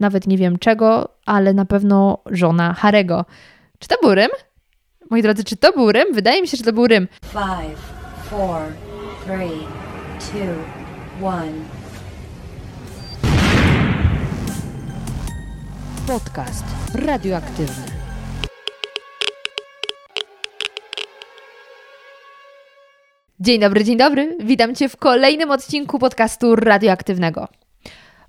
nawet nie wiem czego, ale na pewno żona Harego. Czy to był Rym? Moi drodzy, czy to był Rym? Wydaje mi się, że to był Rym. Five, four, three, two, one. Podcast radioaktywny. Dzień dobry, dzień dobry. Witam Cię w kolejnym odcinku podcastu radioaktywnego.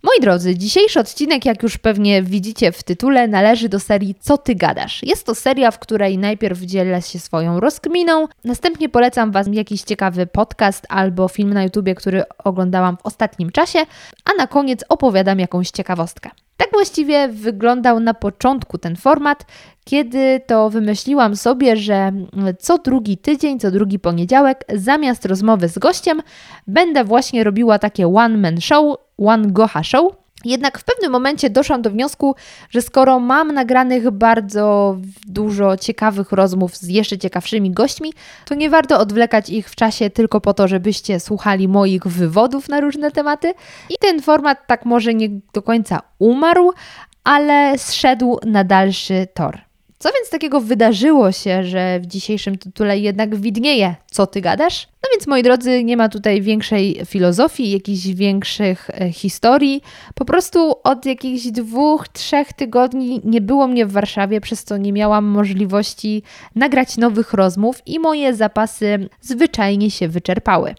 Moi drodzy, dzisiejszy odcinek, jak już pewnie widzicie w tytule, należy do serii Co ty gadasz? Jest to seria, w której najpierw dzielę się swoją rozkminą, następnie polecam Wam jakiś ciekawy podcast albo film na YouTubie, który oglądałam w ostatnim czasie, a na koniec opowiadam jakąś ciekawostkę. Tak właściwie wyglądał na początku ten format, kiedy to wymyśliłam sobie, że co drugi tydzień, co drugi poniedziałek, zamiast rozmowy z gościem, będę właśnie robiła takie one-man show, one goha show. Jednak w pewnym momencie doszłam do wniosku, że skoro mam nagranych bardzo dużo ciekawych rozmów z jeszcze ciekawszymi gośćmi, to nie warto odwlekać ich w czasie tylko po to, żebyście słuchali moich wywodów na różne tematy. I ten format tak może nie do końca umarł, ale zszedł na dalszy tor. Co więc takiego wydarzyło się, że w dzisiejszym tytule jednak widnieje, co ty gadasz? No więc, moi drodzy, nie ma tutaj większej filozofii, jakichś większych e, historii. Po prostu od jakichś dwóch, trzech tygodni nie było mnie w Warszawie, przez co nie miałam możliwości nagrać nowych rozmów i moje zapasy zwyczajnie się wyczerpały.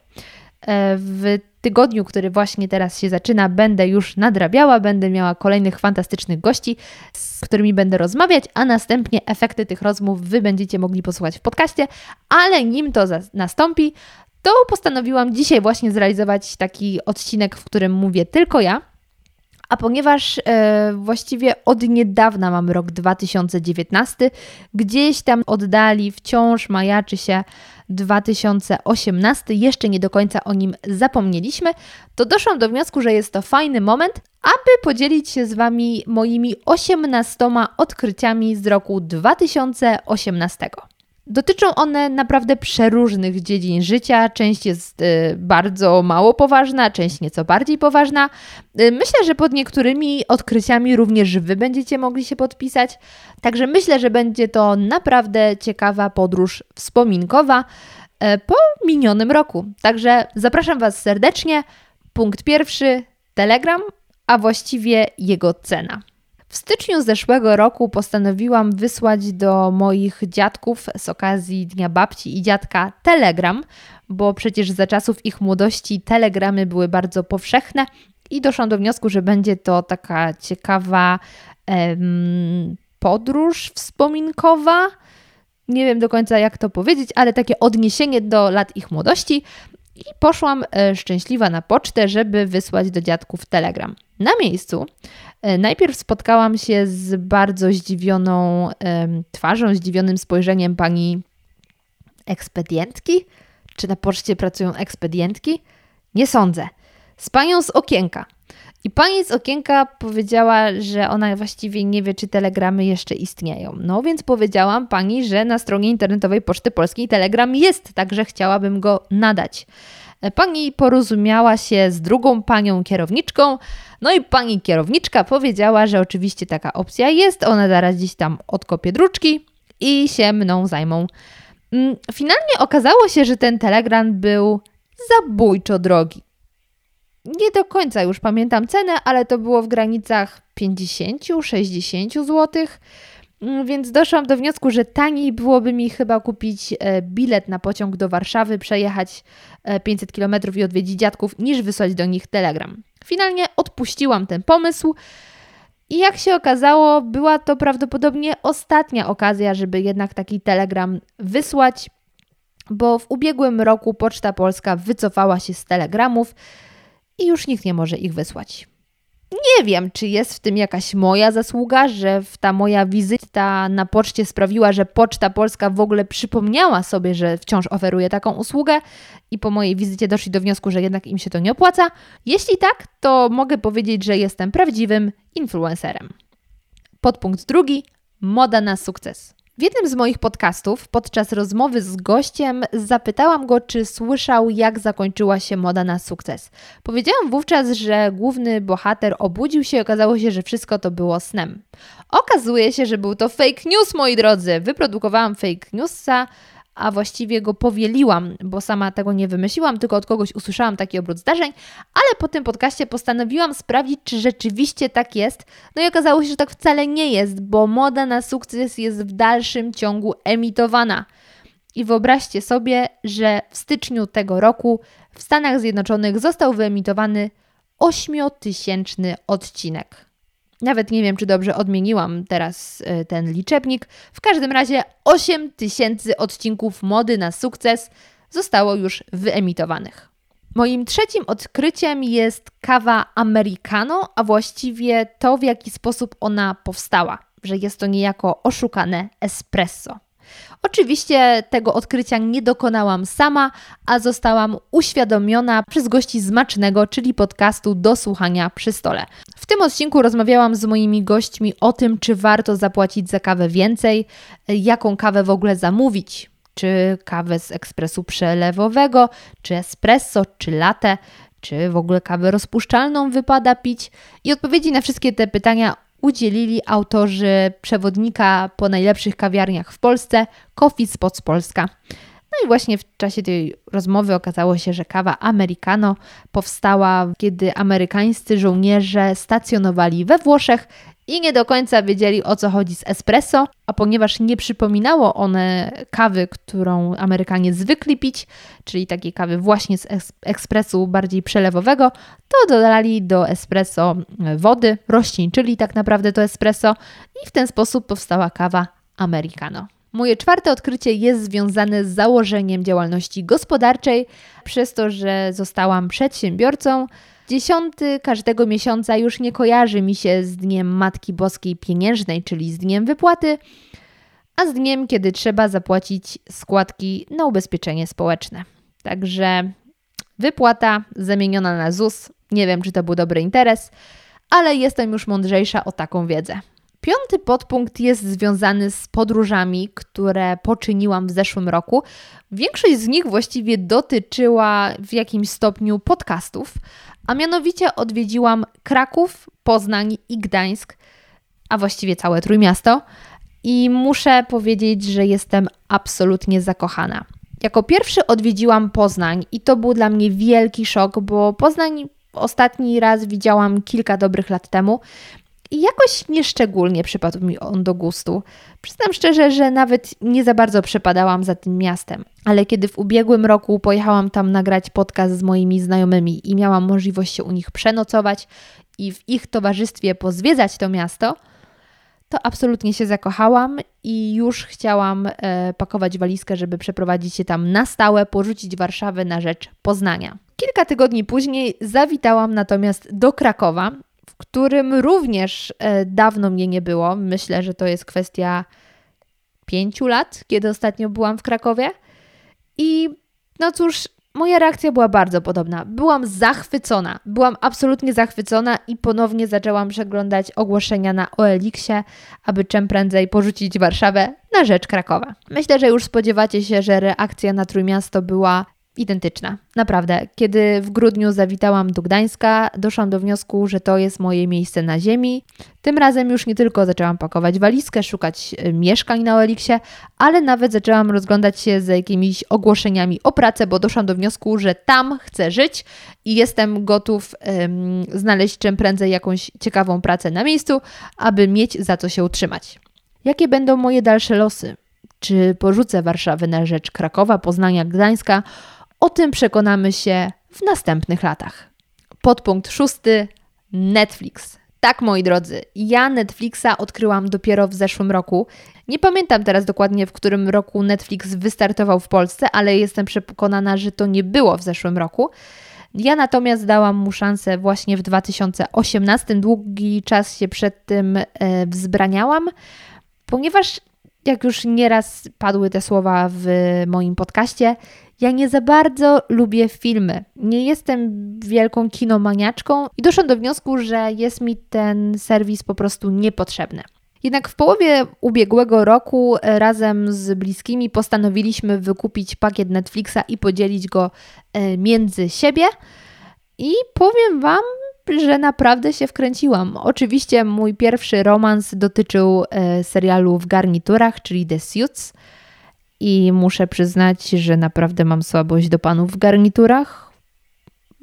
E, w tygodniu, który właśnie teraz się zaczyna, będę już nadrabiała, będę miała kolejnych fantastycznych gości, z którymi będę rozmawiać, a następnie efekty tych rozmów Wy będziecie mogli posłuchać w podcaście, ale nim to nastąpi, to postanowiłam dzisiaj właśnie zrealizować taki odcinek, w którym mówię tylko ja. A ponieważ e, właściwie od niedawna mamy rok 2019, gdzieś tam oddali wciąż majaczy się 2018, jeszcze nie do końca o nim zapomnieliśmy, to doszłam do wniosku, że jest to fajny moment, aby podzielić się z Wami moimi 18 odkryciami z roku 2018. Dotyczą one naprawdę przeróżnych dziedzin życia. Część jest y, bardzo mało poważna, część nieco bardziej poważna. Y, myślę, że pod niektórymi odkryciami również Wy będziecie mogli się podpisać. Także myślę, że będzie to naprawdę ciekawa podróż wspominkowa y, po minionym roku. Także zapraszam Was serdecznie. Punkt pierwszy: Telegram, a właściwie jego cena. W styczniu zeszłego roku postanowiłam wysłać do moich dziadków z okazji Dnia Babci i Dziadka telegram, bo przecież za czasów ich młodości telegramy były bardzo powszechne i doszłam do wniosku, że będzie to taka ciekawa em, podróż wspominkowa. Nie wiem do końca jak to powiedzieć, ale takie odniesienie do lat ich młodości. I poszłam e, szczęśliwa na pocztę, żeby wysłać do dziadków telegram. Na miejscu najpierw spotkałam się z bardzo zdziwioną twarzą, zdziwionym spojrzeniem pani ekspedientki. Czy na poczcie pracują ekspedientki? Nie sądzę. Z panią z okienka. I pani z okienka powiedziała, że ona właściwie nie wie, czy telegramy jeszcze istnieją. No więc powiedziałam pani, że na stronie internetowej Poczty Polskiej telegram jest, także chciałabym go nadać. Pani porozumiała się z drugą panią kierowniczką, no i pani kierowniczka powiedziała, że oczywiście taka opcja jest, one zaraz gdzieś tam odkopie druczki i się mną zajmą. Mm, finalnie okazało się, że ten telegram był zabójczo drogi. Nie do końca już pamiętam cenę, ale to było w granicach 50-60 zł. Mm, więc doszłam do wniosku, że taniej byłoby mi chyba kupić e, bilet na pociąg do Warszawy, przejechać 500 e, km i odwiedzić dziadków, niż wysłać do nich telegram. Finalnie odpuściłam ten pomysł. I jak się okazało, była to prawdopodobnie ostatnia okazja, żeby jednak taki telegram wysłać, bo w ubiegłym roku Poczta Polska wycofała się z telegramów i już nikt nie może ich wysłać. Nie wiem, czy jest w tym jakaś moja zasługa, że ta moja wizyta na poczcie sprawiła, że Poczta Polska w ogóle przypomniała sobie, że wciąż oferuje taką usługę i po mojej wizycie doszli do wniosku, że jednak im się to nie opłaca. Jeśli tak, to mogę powiedzieć, że jestem prawdziwym influencerem. Podpunkt drugi: moda na sukces. W jednym z moich podcastów, podczas rozmowy z gościem, zapytałam go, czy słyszał, jak zakończyła się moda na sukces. Powiedziałam wówczas, że główny bohater obudził się i okazało się, że wszystko to było snem. Okazuje się, że był to fake news, moi drodzy. Wyprodukowałam fake newsa, a właściwie go powieliłam, bo sama tego nie wymyśliłam, tylko od kogoś usłyszałam taki obrót zdarzeń, ale po tym podcaście postanowiłam sprawdzić, czy rzeczywiście tak jest. No i okazało się, że tak wcale nie jest, bo moda na sukces jest w dalszym ciągu emitowana. I wyobraźcie sobie, że w styczniu tego roku w Stanach Zjednoczonych został wyemitowany 8-tysięczny odcinek. Nawet nie wiem, czy dobrze odmieniłam teraz e, ten liczebnik. W każdym razie 8 tysięcy odcinków mody na sukces zostało już wyemitowanych. Moim trzecim odkryciem jest kawa americano, a właściwie to, w jaki sposób ona powstała, że jest to niejako oszukane espresso. Oczywiście tego odkrycia nie dokonałam sama, a zostałam uświadomiona przez gości Zmacznego, czyli podcastu do słuchania przy stole. W tym odcinku rozmawiałam z moimi gośćmi o tym, czy warto zapłacić za kawę więcej, jaką kawę w ogóle zamówić, czy kawę z ekspresu przelewowego, czy espresso, czy latte, czy w ogóle kawę rozpuszczalną wypada pić. I odpowiedzi na wszystkie te pytania udzielili autorzy przewodnika po najlepszych kawiarniach w Polsce, Coffee Spots Polska. No i właśnie w czasie tej rozmowy okazało się, że kawa americano powstała, kiedy amerykańscy żołnierze stacjonowali we Włoszech i nie do końca wiedzieli o co chodzi z espresso, a ponieważ nie przypominało one kawy, którą Amerykanie zwykli pić, czyli takiej kawy właśnie z ekspresu bardziej przelewowego, to dodali do espresso wody, roślin, czyli tak naprawdę to espresso i w ten sposób powstała kawa americano. Moje czwarte odkrycie jest związane z założeniem działalności gospodarczej, przez to, że zostałam przedsiębiorcą. Dziesiąty każdego miesiąca już nie kojarzy mi się z Dniem Matki Boskiej Pieniężnej, czyli z dniem wypłaty, a z dniem, kiedy trzeba zapłacić składki na ubezpieczenie społeczne. Także wypłata zamieniona na ZUS. Nie wiem, czy to był dobry interes, ale jestem już mądrzejsza o taką wiedzę. Piąty podpunkt jest związany z podróżami, które poczyniłam w zeszłym roku. Większość z nich właściwie dotyczyła w jakimś stopniu podcastów, a mianowicie odwiedziłam Kraków, Poznań i Gdańsk, a właściwie całe Trójmiasto. I muszę powiedzieć, że jestem absolutnie zakochana. Jako pierwszy odwiedziłam Poznań i to był dla mnie wielki szok, bo Poznań ostatni raz widziałam kilka dobrych lat temu i jakoś nieszczególnie przypadł mi on do gustu. Przyznam szczerze, że nawet nie za bardzo przepadałam za tym miastem, ale kiedy w ubiegłym roku pojechałam tam nagrać podcast z moimi znajomymi i miałam możliwość się u nich przenocować i w ich towarzystwie pozwiedzać to miasto, to absolutnie się zakochałam i już chciałam e, pakować walizkę, żeby przeprowadzić się tam na stałe, porzucić Warszawę na rzecz Poznania. Kilka tygodni później zawitałam natomiast do Krakowa w którym również e, dawno mnie nie było. Myślę, że to jest kwestia pięciu lat, kiedy ostatnio byłam w Krakowie. I no cóż, moja reakcja była bardzo podobna. Byłam zachwycona, byłam absolutnie zachwycona i ponownie zaczęłam przeglądać ogłoszenia na OLX-ie, aby czym prędzej porzucić Warszawę na rzecz Krakowa. Myślę, że już spodziewacie się, że reakcja na Trójmiasto była identyczna. Naprawdę. Kiedy w grudniu zawitałam do Gdańska, doszłam do wniosku, że to jest moje miejsce na ziemi. Tym razem już nie tylko zaczęłam pakować walizkę, szukać e, mieszkań na Oliksie, ale nawet zaczęłam rozglądać się za jakimiś ogłoszeniami o pracę, bo doszłam do wniosku, że tam chcę żyć i jestem gotów um, znaleźć czym prędzej jakąś ciekawą pracę na miejscu, aby mieć za co się utrzymać. Jakie będą moje dalsze losy? Czy porzucę Warszawę na rzecz Krakowa, Poznania, Gdańska? O tym przekonamy się w następnych latach. Podpunkt szósty Netflix. Tak, moi drodzy, ja Netflixa odkryłam dopiero w zeszłym roku. Nie pamiętam teraz dokładnie, w którym roku Netflix wystartował w Polsce, ale jestem przekonana, że to nie było w zeszłym roku. Ja natomiast dałam mu szansę właśnie w 2018. Długi czas się przed tym e, wzbraniałam, ponieważ jak już nieraz padły te słowa w moim podcaście, ja nie za bardzo lubię filmy. Nie jestem wielką kinomaniaczką i doszłam do wniosku, że jest mi ten serwis po prostu niepotrzebny. Jednak w połowie ubiegłego roku e, razem z bliskimi postanowiliśmy wykupić pakiet Netflixa i podzielić go e, między siebie. I powiem Wam, że naprawdę się wkręciłam. Oczywiście mój pierwszy romans dotyczył e, serialu w garniturach, czyli The Suits. I muszę przyznać, że naprawdę mam słabość do panów w garniturach.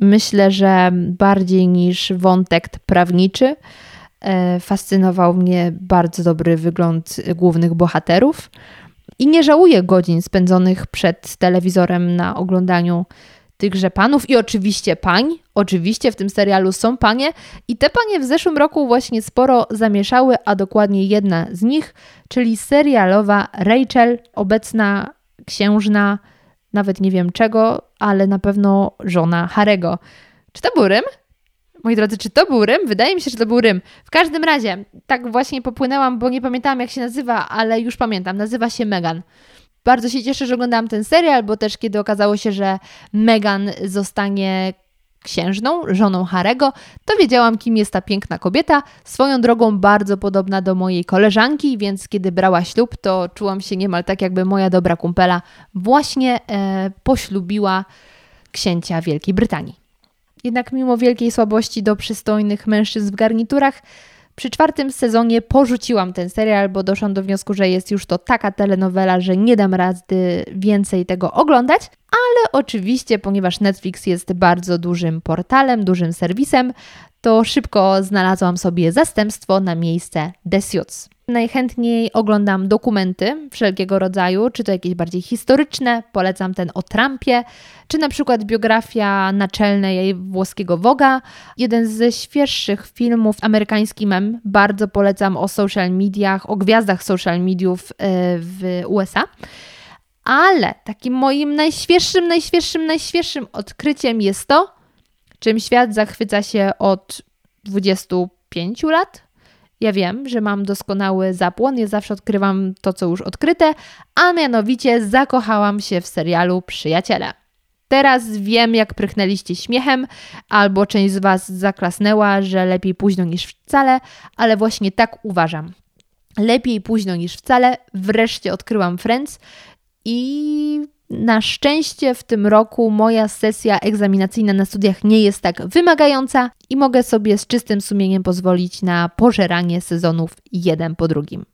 Myślę, że bardziej niż wątek prawniczy E, fascynował mnie bardzo dobry wygląd głównych bohaterów. I nie żałuję godzin spędzonych przed telewizorem na oglądaniu tychże panów i oczywiście pań. Oczywiście w tym serialu są panie i te panie w zeszłym roku właśnie sporo zamieszały, a dokładnie jedna z nich, czyli serialowa Rachel, obecna księżna, nawet nie wiem czego, ale na pewno żona Harego. Czy to był Rym? Moi drodzy, czy to był Rym? Wydaje mi się, że to był Rym. W każdym razie, tak właśnie popłynęłam, bo nie pamiętałam jak się nazywa, ale już pamiętam. Nazywa się Megan. Bardzo się cieszę, że oglądałam ten serial, bo też kiedy okazało się, że Megan zostanie księżną, żoną Harego, to wiedziałam, kim jest ta piękna kobieta. Swoją drogą bardzo podobna do mojej koleżanki, więc kiedy brała ślub, to czułam się niemal tak, jakby moja dobra kumpela właśnie e, poślubiła księcia Wielkiej Brytanii. Jednak mimo wielkiej słabości do przystojnych mężczyzn w garniturach, przy czwartym sezonie porzuciłam ten serial, bo doszłam do wniosku, że jest już to taka telenowela, że nie dam rady więcej tego oglądać. Ale oczywiście, ponieważ Netflix jest bardzo dużym portalem, dużym serwisem, to szybko znalazłam sobie zastępstwo na miejsce The Suits. Najchętniej oglądam dokumenty wszelkiego rodzaju, czy to jakieś bardziej historyczne, polecam ten o Trumpie, czy na przykład biografia naczelnej włoskiego Woga. Jeden ze świeższych filmów, amerykański bardzo polecam o social mediach, o gwiazdach social mediów e, w USA. Ale takim moim najświeższym, najświeższym, najświeższym odkryciem jest to, czym świat zachwyca się od 25 lat, ja wiem, że mam doskonały zapłon, ja zawsze odkrywam to, co już odkryte, a mianowicie zakochałam się w serialu Przyjaciele. Teraz wiem, jak prychnęliście śmiechem, albo część z Was zaklasnęła, że lepiej późno niż wcale, ale właśnie tak uważam. Lepiej późno niż wcale. Wreszcie odkryłam Friends i na szczęście w tym roku moja sesja egzaminacyjna na studiach nie jest tak wymagająca i mogę sobie z czystym sumieniem pozwolić na pożeranie sezonów jeden po drugim.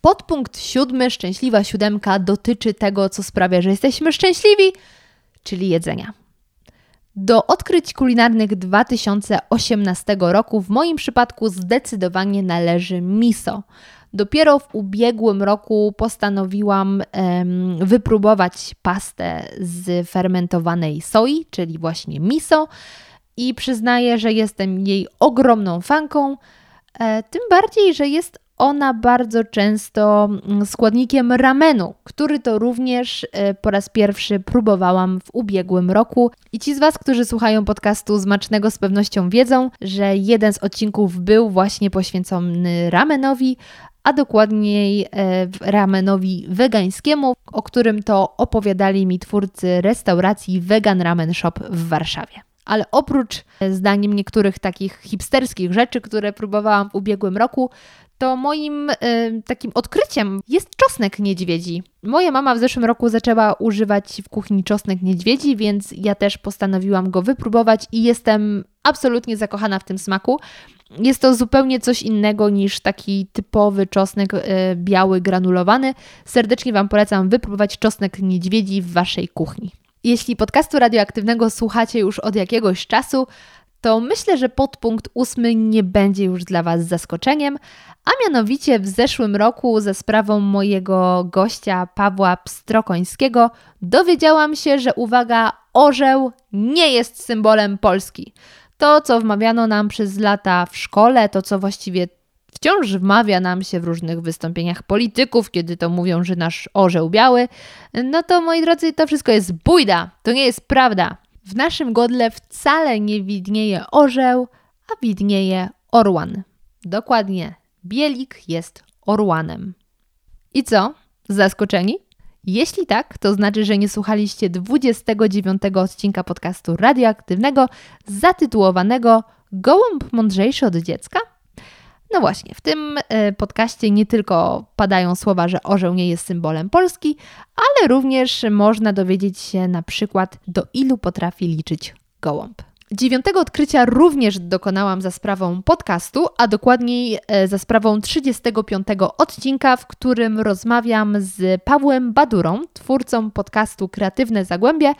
Podpunkt siódmy, szczęśliwa siódemka, dotyczy tego, co sprawia, że jesteśmy szczęśliwi, czyli jedzenia. Do odkryć kulinarnych 2018 roku w moim przypadku zdecydowanie należy miso. Dopiero w ubiegłym roku postanowiłam um, wypróbować pastę z fermentowanej soi, czyli właśnie miso, i przyznaję, że jestem jej ogromną fanką. E, tym bardziej, że jest ona bardzo często mm, składnikiem ramenu, który to również e, po raz pierwszy próbowałam w ubiegłym roku. I ci z Was, którzy słuchają podcastu Zmacznego z pewnością wiedzą, że jeden z odcinków był właśnie poświęcony ramenowi, a dokładniej e, ramenowi wegańskiemu, o którym to opowiadali mi twórcy restauracji Vegan Ramen Shop w Warszawie. Ale oprócz e, zdaniem niektórych takich hipsterskich rzeczy, które próbowałam w ubiegłym roku, to moim y, takim odkryciem jest czosnek niedźwiedzi. Moja mama w zeszłym roku zaczęła używać w kuchni czosnek niedźwiedzi, więc ja też postanowiłam go wypróbować i jestem absolutnie zakochana w tym smaku. Jest to zupełnie coś innego niż taki typowy czosnek y, biały, granulowany. Serdecznie Wam polecam wypróbować czosnek niedźwiedzi w Waszej kuchni. Jeśli podcastu radioaktywnego słuchacie już od jakiegoś czasu, to myślę, że podpunkt ósmy nie będzie już dla Was zaskoczeniem, a mianowicie w zeszłym roku ze sprawą mojego gościa Pawła Pstrokońskiego dowiedziałam się, że uwaga, orzeł nie jest symbolem Polski. To, co wmawiano nam przez lata w szkole, to, co właściwie wciąż wmawia nam się w różnych wystąpieniach polityków, kiedy to mówią, że nasz orzeł biały, no to moi drodzy, to wszystko jest bójda, to nie jest prawda. W naszym godle wcale nie widnieje orzeł, a widnieje orłan. Dokładnie, bielik jest orłanem. I co? Zaskoczeni? Jeśli tak, to znaczy, że nie słuchaliście 29 odcinka podcastu radioaktywnego zatytułowanego Gołąb mądrzejszy od dziecka? No właśnie, w tym e, podcaście nie tylko padają słowa, że orzeł nie jest symbolem Polski, ale również można dowiedzieć się na przykład, do ilu potrafi liczyć gołąb. Dziewiątego odkrycia również dokonałam za sprawą podcastu, a dokładniej e, za sprawą 35 odcinka, w którym rozmawiam z Pawłem Badurą, twórcą podcastu Kreatywne Zagłębie.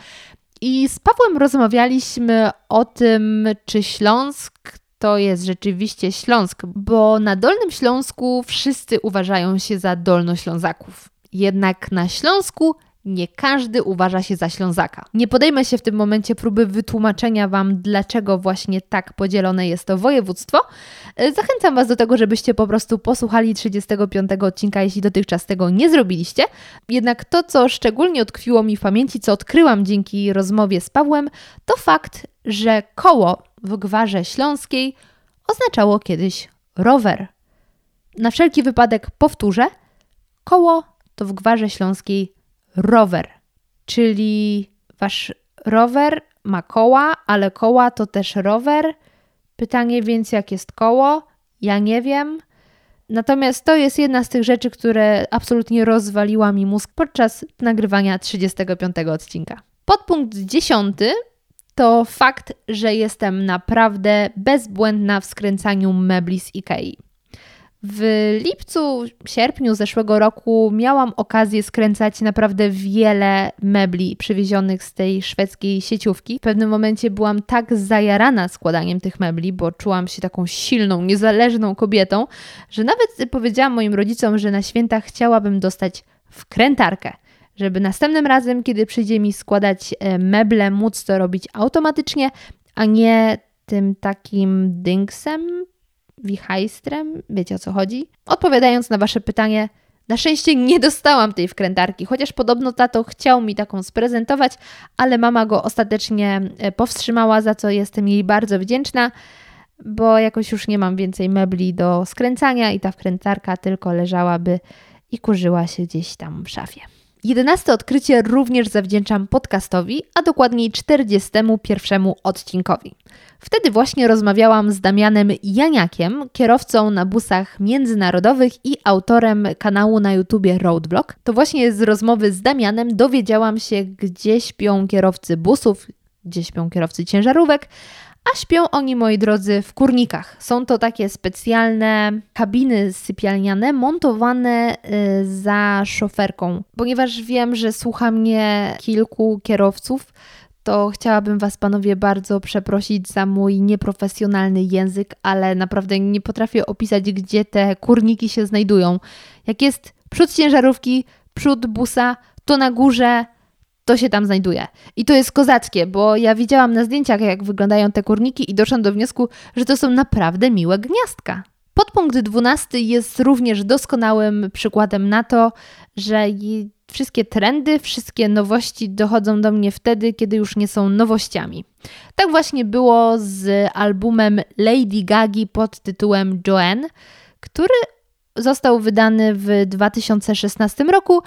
I z Pawłem rozmawialiśmy o tym, czy Śląsk to jest rzeczywiście Śląsk, bo na Dolnym Śląsku wszyscy uważają się za Dolnoślązaków. Jednak na Śląsku nie każdy uważa się za Ślązaka. Nie podejmę się w tym momencie próby wytłumaczenia Wam, dlaczego właśnie tak podzielone jest to województwo. E, zachęcam Was do tego, żebyście po prostu posłuchali 35 odcinka, jeśli dotychczas tego nie zrobiliście. Jednak to, co szczególnie utkwiło mi w pamięci, co odkryłam dzięki rozmowie z Pawłem, to fakt, że koło w gwarze śląskiej oznaczało kiedyś rower. Na wszelki wypadek powtórzę: koło to w gwarze śląskiej rower, czyli wasz rower ma koła, ale koła to też rower. Pytanie więc, jak jest koło? Ja nie wiem. Natomiast to jest jedna z tych rzeczy, które absolutnie rozwaliła mi mózg podczas nagrywania 35 odcinka. Podpunkt 10 to fakt, że jestem naprawdę bezbłędna w skręcaniu mebli z Ikei. W lipcu, sierpniu zeszłego roku miałam okazję skręcać naprawdę wiele mebli przywiezionych z tej szwedzkiej sieciówki. W pewnym momencie byłam tak zajarana składaniem tych mebli, bo czułam się taką silną, niezależną kobietą, że nawet powiedziałam moim rodzicom, że na święta chciałabym dostać wkrętarkę żeby następnym razem, kiedy przyjdzie mi składać e, meble, móc to robić automatycznie, a nie tym takim dynksem, wichajstrem, wiecie o co chodzi? Odpowiadając na Wasze pytanie, na szczęście nie dostałam tej wkrętarki, chociaż podobno tato chciał mi taką sprezentować, ale mama go ostatecznie e, powstrzymała, za co jestem jej bardzo wdzięczna, bo jakoś już nie mam więcej mebli do skręcania i ta wkrętarka tylko leżałaby i kurzyła się gdzieś tam w szafie. Jedenaste odkrycie również zawdzięczam podcastowi, a dokładniej 41 odcinkowi. Wtedy właśnie rozmawiałam z Damianem Janiakiem, kierowcą na busach międzynarodowych i autorem kanału na YouTubie Roadblock. To właśnie z rozmowy z Damianem dowiedziałam się, gdzie śpią kierowcy busów, gdzie śpią kierowcy ciężarówek, a śpią oni, moi drodzy, w kurnikach. Są to takie specjalne kabiny sypialniane montowane y, za szoferką. Ponieważ wiem, że słucha mnie kilku kierowców, to chciałabym Was, panowie, bardzo przeprosić za mój nieprofesjonalny język, ale naprawdę nie potrafię opisać, gdzie te kurniki się znajdują. Jak jest przód ciężarówki, przód busa, to na górze to się tam znajduje. I to jest kozackie, bo ja widziałam na zdjęciach, jak wyglądają te kurniki i doszłam do wniosku, że to są naprawdę miłe gniazdka. Podpunkt 12 jest również doskonałym przykładem na to, że wszystkie trendy, wszystkie nowości dochodzą do mnie wtedy, kiedy już nie są nowościami. Tak właśnie było z albumem Lady Gagi pod tytułem Joanne, który został wydany w 2016 roku,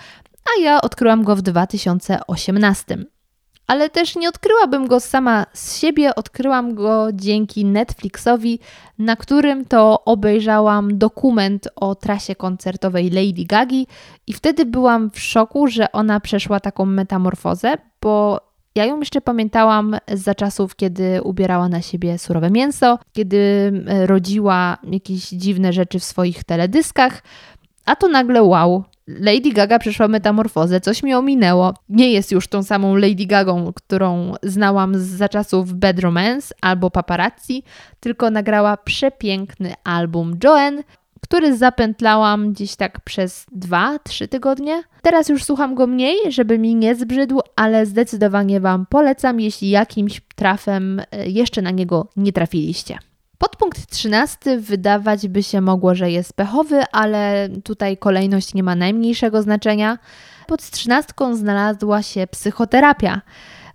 a ja odkryłam go w 2018. Ale też nie odkryłabym go sama z siebie, odkryłam go dzięki Netflixowi, na którym to obejrzałam dokument o trasie koncertowej Lady Gagi. I wtedy byłam w szoku, że ona przeszła taką metamorfozę, bo ja ją jeszcze pamiętałam za czasów, kiedy ubierała na siebie surowe mięso, kiedy e, rodziła jakieś dziwne rzeczy w swoich teledyskach, a to nagle wow, Lady Gaga przeszła metamorfozę, coś mi ominęło. Nie jest już tą samą Lady Gagą, którą znałam za czasów Bad Romance albo Paparazzi, tylko nagrała przepiękny album Joanne, który zapętlałam gdzieś tak przez 2-3 tygodnie. Teraz już słucham go mniej, żeby mi nie zbrzydł, ale zdecydowanie Wam polecam, jeśli jakimś trafem e, jeszcze na niego nie trafiliście. Podpunkt 13 wydawać by się mogło, że jest pechowy, ale tutaj kolejność nie ma najmniejszego znaczenia. Pod 13 znalazła się psychoterapia.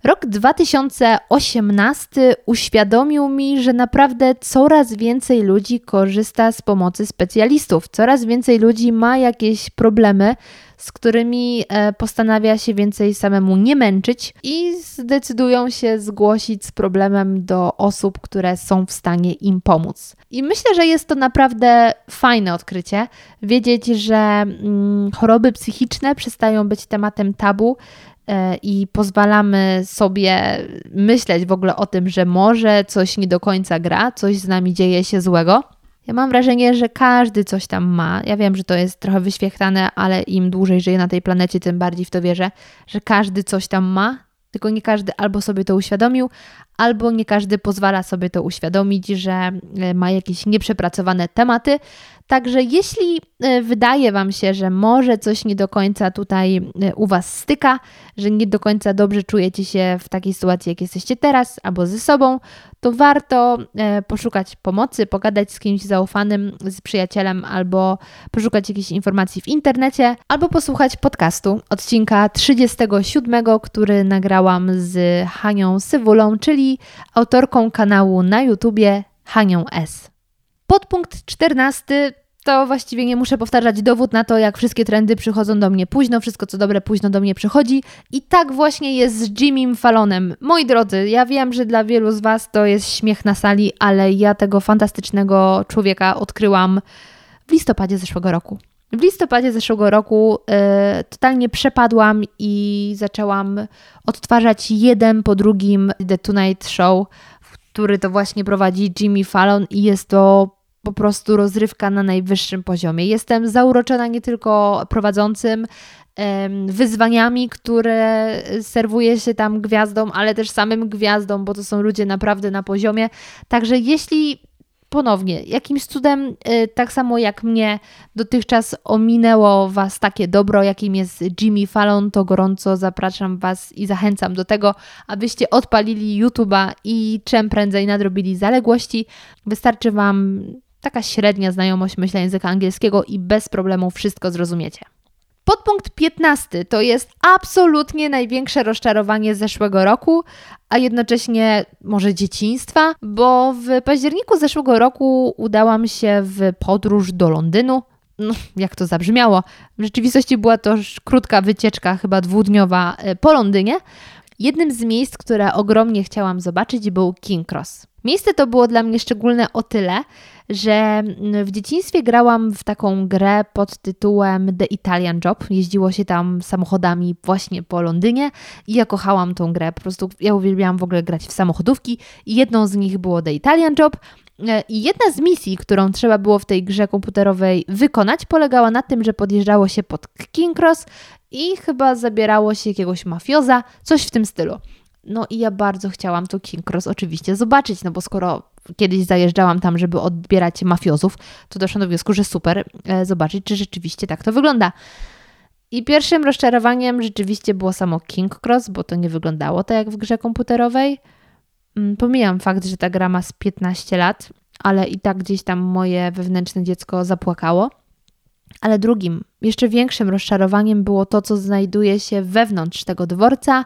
Rok 2018 uświadomił mi, że naprawdę coraz więcej ludzi korzysta z pomocy specjalistów, coraz więcej ludzi ma jakieś problemy, z którymi e, postanawia się więcej samemu nie męczyć i zdecydują się zgłosić z problemem do osób, które są w stanie im pomóc. I myślę, że jest to naprawdę fajne odkrycie, wiedzieć, że mm, choroby psychiczne przestają być tematem tabu e, i pozwalamy sobie myśleć w ogóle o tym, że może coś nie do końca gra, coś z nami dzieje się złego. Ja mam wrażenie, że każdy coś tam ma. Ja wiem, że to jest trochę wyświechtane, ale im dłużej żyję na tej planecie, tym bardziej w to wierzę, że każdy coś tam ma, tylko nie każdy albo sobie to uświadomił, albo nie każdy pozwala sobie to uświadomić, że e, ma jakieś nieprzepracowane tematy. Także jeśli e, wydaje Wam się, że może coś nie do końca tutaj e, u Was styka, że nie do końca dobrze czujecie się w takiej sytuacji, jak jesteście teraz, albo ze sobą, to warto poszukać pomocy, pogadać z kimś zaufanym, z przyjacielem, albo poszukać jakichś informacji w internecie, albo posłuchać podcastu, odcinka 37, który nagrałam z Hanią Sywulą, czyli autorką kanału na YouTubie Hanią S. Podpunkt 14 to właściwie nie muszę powtarzać dowód na to, jak wszystkie trendy przychodzą do mnie późno, wszystko co dobre późno do mnie przychodzi. I tak właśnie jest z Jimmy Fallonem. Moi drodzy, ja wiem, że dla wielu z Was to jest śmiech na sali, ale ja tego fantastycznego człowieka odkryłam w listopadzie zeszłego roku. W listopadzie zeszłego roku y, totalnie przepadłam i zaczęłam odtwarzać jeden po drugim The Tonight Show, który to właśnie prowadzi Jimmy Fallon i jest to po prostu rozrywka na najwyższym poziomie. Jestem zauroczona nie tylko prowadzącym, wyzwaniami, które serwuje się tam gwiazdom, ale też samym gwiazdom, bo to są ludzie naprawdę na poziomie. Także jeśli ponownie, jakimś cudem, y, tak samo jak mnie dotychczas ominęło Was takie dobro, jakim jest Jimmy Fallon, to gorąco zapraszam Was i zachęcam do tego, abyście odpalili YouTube'a i czym prędzej nadrobili zaległości. Wystarczy Wam taka średnia znajomość myślenia języka angielskiego i bez problemu wszystko zrozumiecie. Podpunkt 15 to jest absolutnie największe rozczarowanie zeszłego roku, a jednocześnie może dzieciństwa, bo w październiku zeszłego roku udałam się w podróż do Londynu. No, jak to zabrzmiało? W rzeczywistości była to krótka wycieczka, chyba dwudniowa e, po Londynie. Jednym z miejsc, które ogromnie chciałam zobaczyć, był King Cross. Miejsce to było dla mnie szczególne o tyle, że w dzieciństwie grałam w taką grę pod tytułem The Italian Job. Jeździło się tam samochodami właśnie po Londynie i ja kochałam tą grę. Po prostu ja uwielbiałam w ogóle grać w samochodówki i jedną z nich było The Italian Job. E, I jedna z misji, którą trzeba było w tej grze komputerowej wykonać, polegała na tym, że podjeżdżało się pod King Cross i chyba zabierało się jakiegoś mafioza, coś w tym stylu. No i ja bardzo chciałam to King Cross oczywiście zobaczyć, no bo skoro kiedyś zajeżdżałam tam, żeby odbierać mafiozów, to doszłam do wniosku, że super e, zobaczyć, czy rzeczywiście tak to wygląda. I pierwszym rozczarowaniem rzeczywiście było samo King Cross, bo to nie wyglądało tak jak w grze komputerowej. Mm, pomijam fakt, że ta gra ma z 15 lat, ale i tak gdzieś tam moje wewnętrzne dziecko zapłakało. Ale drugim, jeszcze większym rozczarowaniem było to, co znajduje się wewnątrz tego dworca,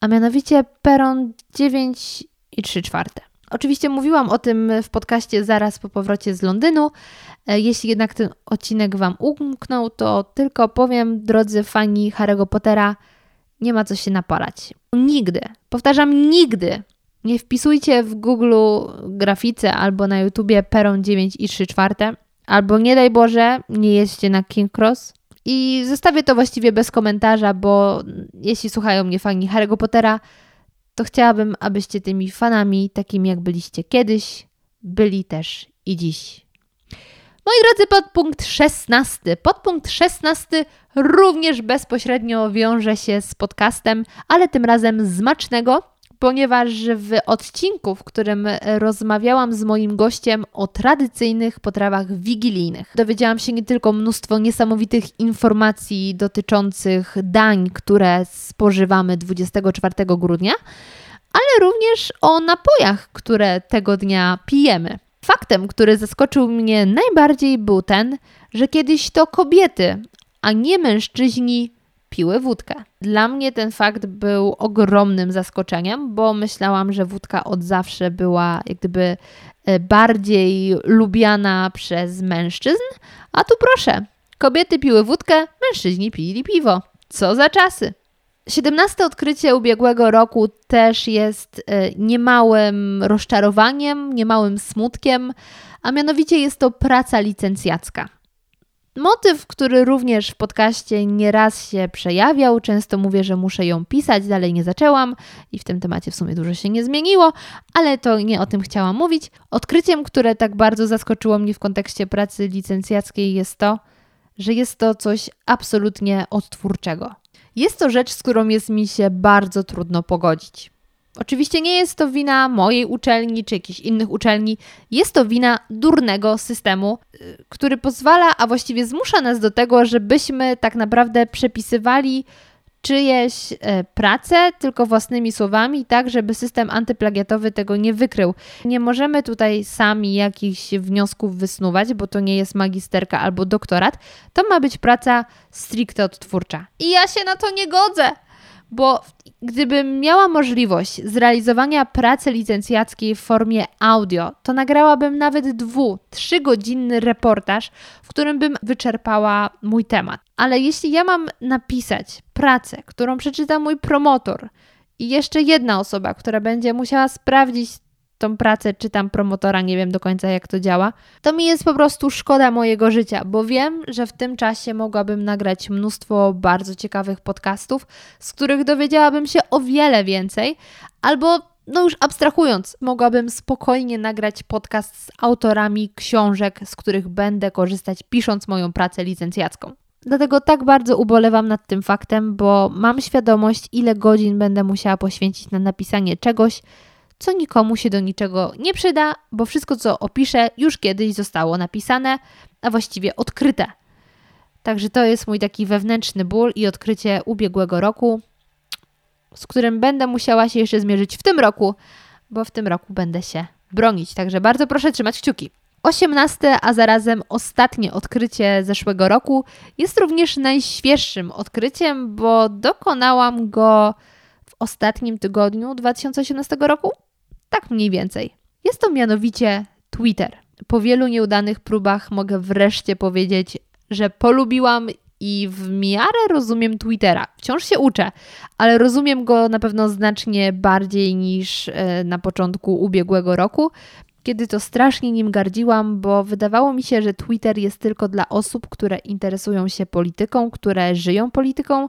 a mianowicie peron 9 i 3 czwarte. Oczywiście mówiłam o tym w podcaście zaraz po powrocie z Londynu. E, jeśli jednak ten odcinek Wam umknął, to tylko powiem, drodzy fani Harry'ego Pottera, nie ma co się napalać. Nigdy, powtarzam, nigdy nie wpisujcie w Google grafice albo na YouTubie peron 9 i 3 czwarte, albo nie daj Boże, nie jeźdźcie na King Cross, i zostawię to właściwie bez komentarza, bo jeśli słuchają mnie fani Harry'ego Pottera, to chciałabym, abyście tymi fanami, takimi jak byliście kiedyś, byli też i dziś. Moi drodzy, podpunkt 16. Podpunkt 16 również bezpośrednio wiąże się z podcastem, ale tym razem z Macznego, ponieważ w odcinku, w którym rozmawiałam z moim gościem o tradycyjnych potrawach wigilijnych, dowiedziałam się nie tylko mnóstwo niesamowitych informacji dotyczących dań, które spożywamy 24 grudnia, ale również o napojach, które tego dnia pijemy. Faktem, który zaskoczył mnie najbardziej, był ten, że kiedyś to kobiety, a nie mężczyźni piły wódkę. Dla mnie ten fakt był ogromnym zaskoczeniem, bo myślałam, że wódka od zawsze była jak gdyby e, bardziej lubiana przez mężczyzn, a tu proszę, kobiety piły wódkę, mężczyźni pili piwo. Co za czasy! 17 odkrycie ubiegłego roku też jest e, niemałym rozczarowaniem, niemałym smutkiem, a mianowicie jest to praca licencjacka. Motyw, który również w podcaście nieraz się przejawiał, często mówię, że muszę ją pisać, dalej nie zaczęłam i w tym temacie w sumie dużo się nie zmieniło, ale to nie o tym chciałam mówić. Odkryciem, które tak bardzo zaskoczyło mnie w kontekście pracy licencjackiej jest to, że jest to coś absolutnie odtwórczego. Jest to rzecz, z którą jest mi się bardzo trudno pogodzić. Oczywiście nie jest to wina mojej uczelni czy jakichś innych uczelni, jest to wina durnego systemu, y, który pozwala, a właściwie zmusza nas do tego, żebyśmy tak naprawdę przepisywali czyjeś e, prace tylko własnymi słowami, tak żeby system antyplagiatowy tego nie wykrył. Nie możemy tutaj sami jakichś wniosków wysnuwać, bo to nie jest magisterka albo doktorat. To ma być praca stricte odtwórcza. I ja się na to nie godzę bo gdybym miała możliwość zrealizowania pracy licencjackiej w formie audio, to nagrałabym nawet dwu, trzygodzinny reportaż, w którym bym wyczerpała mój temat. Ale jeśli ja mam napisać pracę, którą przeczyta mój promotor i jeszcze jedna osoba, która będzie musiała sprawdzić tą pracę, czytam promotora, nie wiem do końca jak to działa, to mi jest po prostu szkoda mojego życia, bo wiem, że w tym czasie mogłabym nagrać mnóstwo bardzo ciekawych podcastów, z których dowiedziałabym się o wiele więcej, albo no już abstrahując, mogłabym spokojnie nagrać podcast z autorami książek, z których będę korzystać pisząc moją pracę licencjacką. Dlatego tak bardzo ubolewam nad tym faktem, bo mam świadomość, ile godzin będę musiała poświęcić na napisanie czegoś, co nikomu się do niczego nie przyda, bo wszystko, co opiszę, już kiedyś zostało napisane, a właściwie odkryte. Także to jest mój taki wewnętrzny ból i odkrycie ubiegłego roku, z którym będę musiała się jeszcze zmierzyć w tym roku, bo w tym roku będę się bronić. Także bardzo proszę trzymać kciuki. Osiemnaste, a zarazem ostatnie odkrycie zeszłego roku jest również najświeższym odkryciem, bo dokonałam go w ostatnim tygodniu 2018 roku. Tak mniej więcej. Jest to mianowicie Twitter. Po wielu nieudanych próbach mogę wreszcie powiedzieć, że polubiłam i w miarę rozumiem Twittera. Wciąż się uczę, ale rozumiem go na pewno znacznie bardziej niż e, na początku ubiegłego roku, kiedy to strasznie nim gardziłam, bo wydawało mi się, że Twitter jest tylko dla osób, które interesują się polityką, które żyją polityką,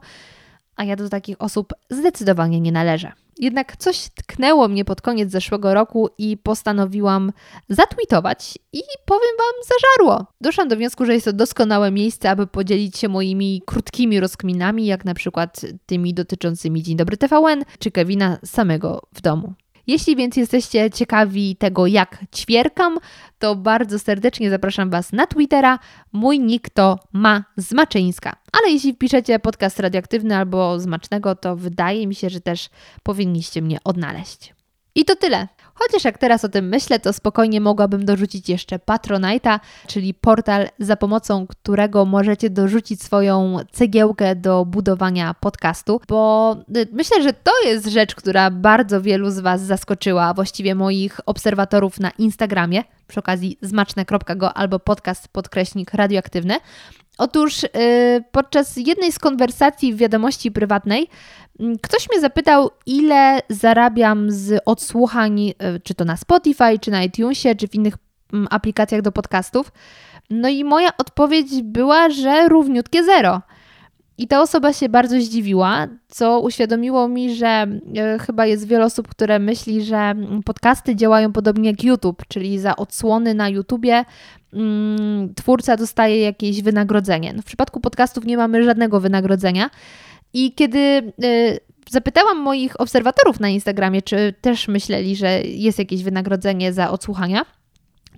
a ja do takich osób zdecydowanie nie należę. Jednak coś tknęło mnie pod koniec zeszłego roku i postanowiłam zatweetować i powiem Wam, zażarło. Doszłam do wniosku, że jest to doskonałe miejsce, aby podzielić się moimi krótkimi rozkminami, jak na przykład tymi dotyczącymi Dzień Dobry TVN czy Kevina samego w domu. Jeśli więc jesteście ciekawi tego, jak ćwierkam, to bardzo serdecznie zapraszam Was na Twittera. Mój nick to ma Zmaczyńska. Ale jeśli wpiszecie podcast radioaktywny albo Zmacznego, to wydaje mi się, że też powinniście mnie odnaleźć. I to tyle. Chociaż jak teraz o tym myślę, to spokojnie mogłabym dorzucić jeszcze Patronite'a, czyli portal, za pomocą którego możecie dorzucić swoją cegiełkę do budowania podcastu, bo y, myślę, że to jest rzecz, która bardzo wielu z Was zaskoczyła, właściwie moich obserwatorów na Instagramie, przy okazji zmaczne.go albo podcast podkreśnik radioaktywny. Otóż yy, podczas jednej z konwersacji w wiadomości prywatnej Mm, ktoś mnie zapytał, ile zarabiam z odsłuchań, e, czy to na Spotify, czy na iTunesie, czy w innych mm, aplikacjach do podcastów. No i moja odpowiedź była, że równiutkie zero. I ta osoba się bardzo zdziwiła, co uświadomiło mi, że e, chyba jest wiele osób, które myśli, że podcasty działają podobnie jak YouTube, czyli za odsłony na YouTubie twórca dostaje jakieś wynagrodzenie. No w przypadku podcastów nie mamy żadnego wynagrodzenia. I kiedy y, zapytałam moich obserwatorów na Instagramie, czy też myśleli, że jest jakieś wynagrodzenie za odsłuchania,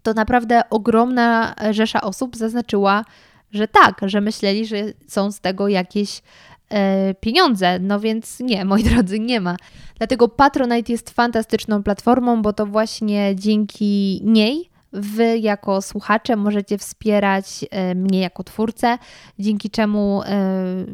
to naprawdę ogromna rzesza osób zaznaczyła, że tak, że myśleli, że są z tego jakieś e, pieniądze. No więc nie, moi drodzy, nie ma. Dlatego Patronite jest fantastyczną platformą, bo to właśnie dzięki niej Wy jako słuchacze możecie wspierać e, mnie jako twórcę, dzięki czemu e,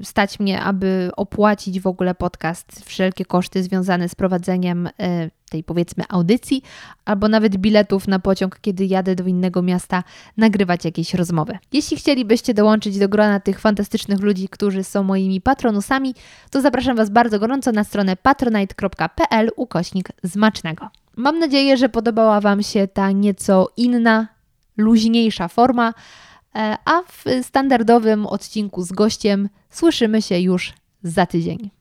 stać mnie, aby opłacić w ogóle podcast, wszelkie koszty związane z prowadzeniem e, tej powiedzmy audycji, albo nawet biletów na pociąg, kiedy jadę do innego miasta nagrywać jakieś rozmowy. Jeśli chcielibyście dołączyć do grona tych fantastycznych ludzi, którzy są moimi patronusami, to zapraszam Was bardzo gorąco na stronę patronite.pl ukośnik zmacznego. Mam nadzieję, że podobała Wam się ta nieco inna, luźniejsza forma, e, a w standardowym odcinku z gościem słyszymy się już za tydzień.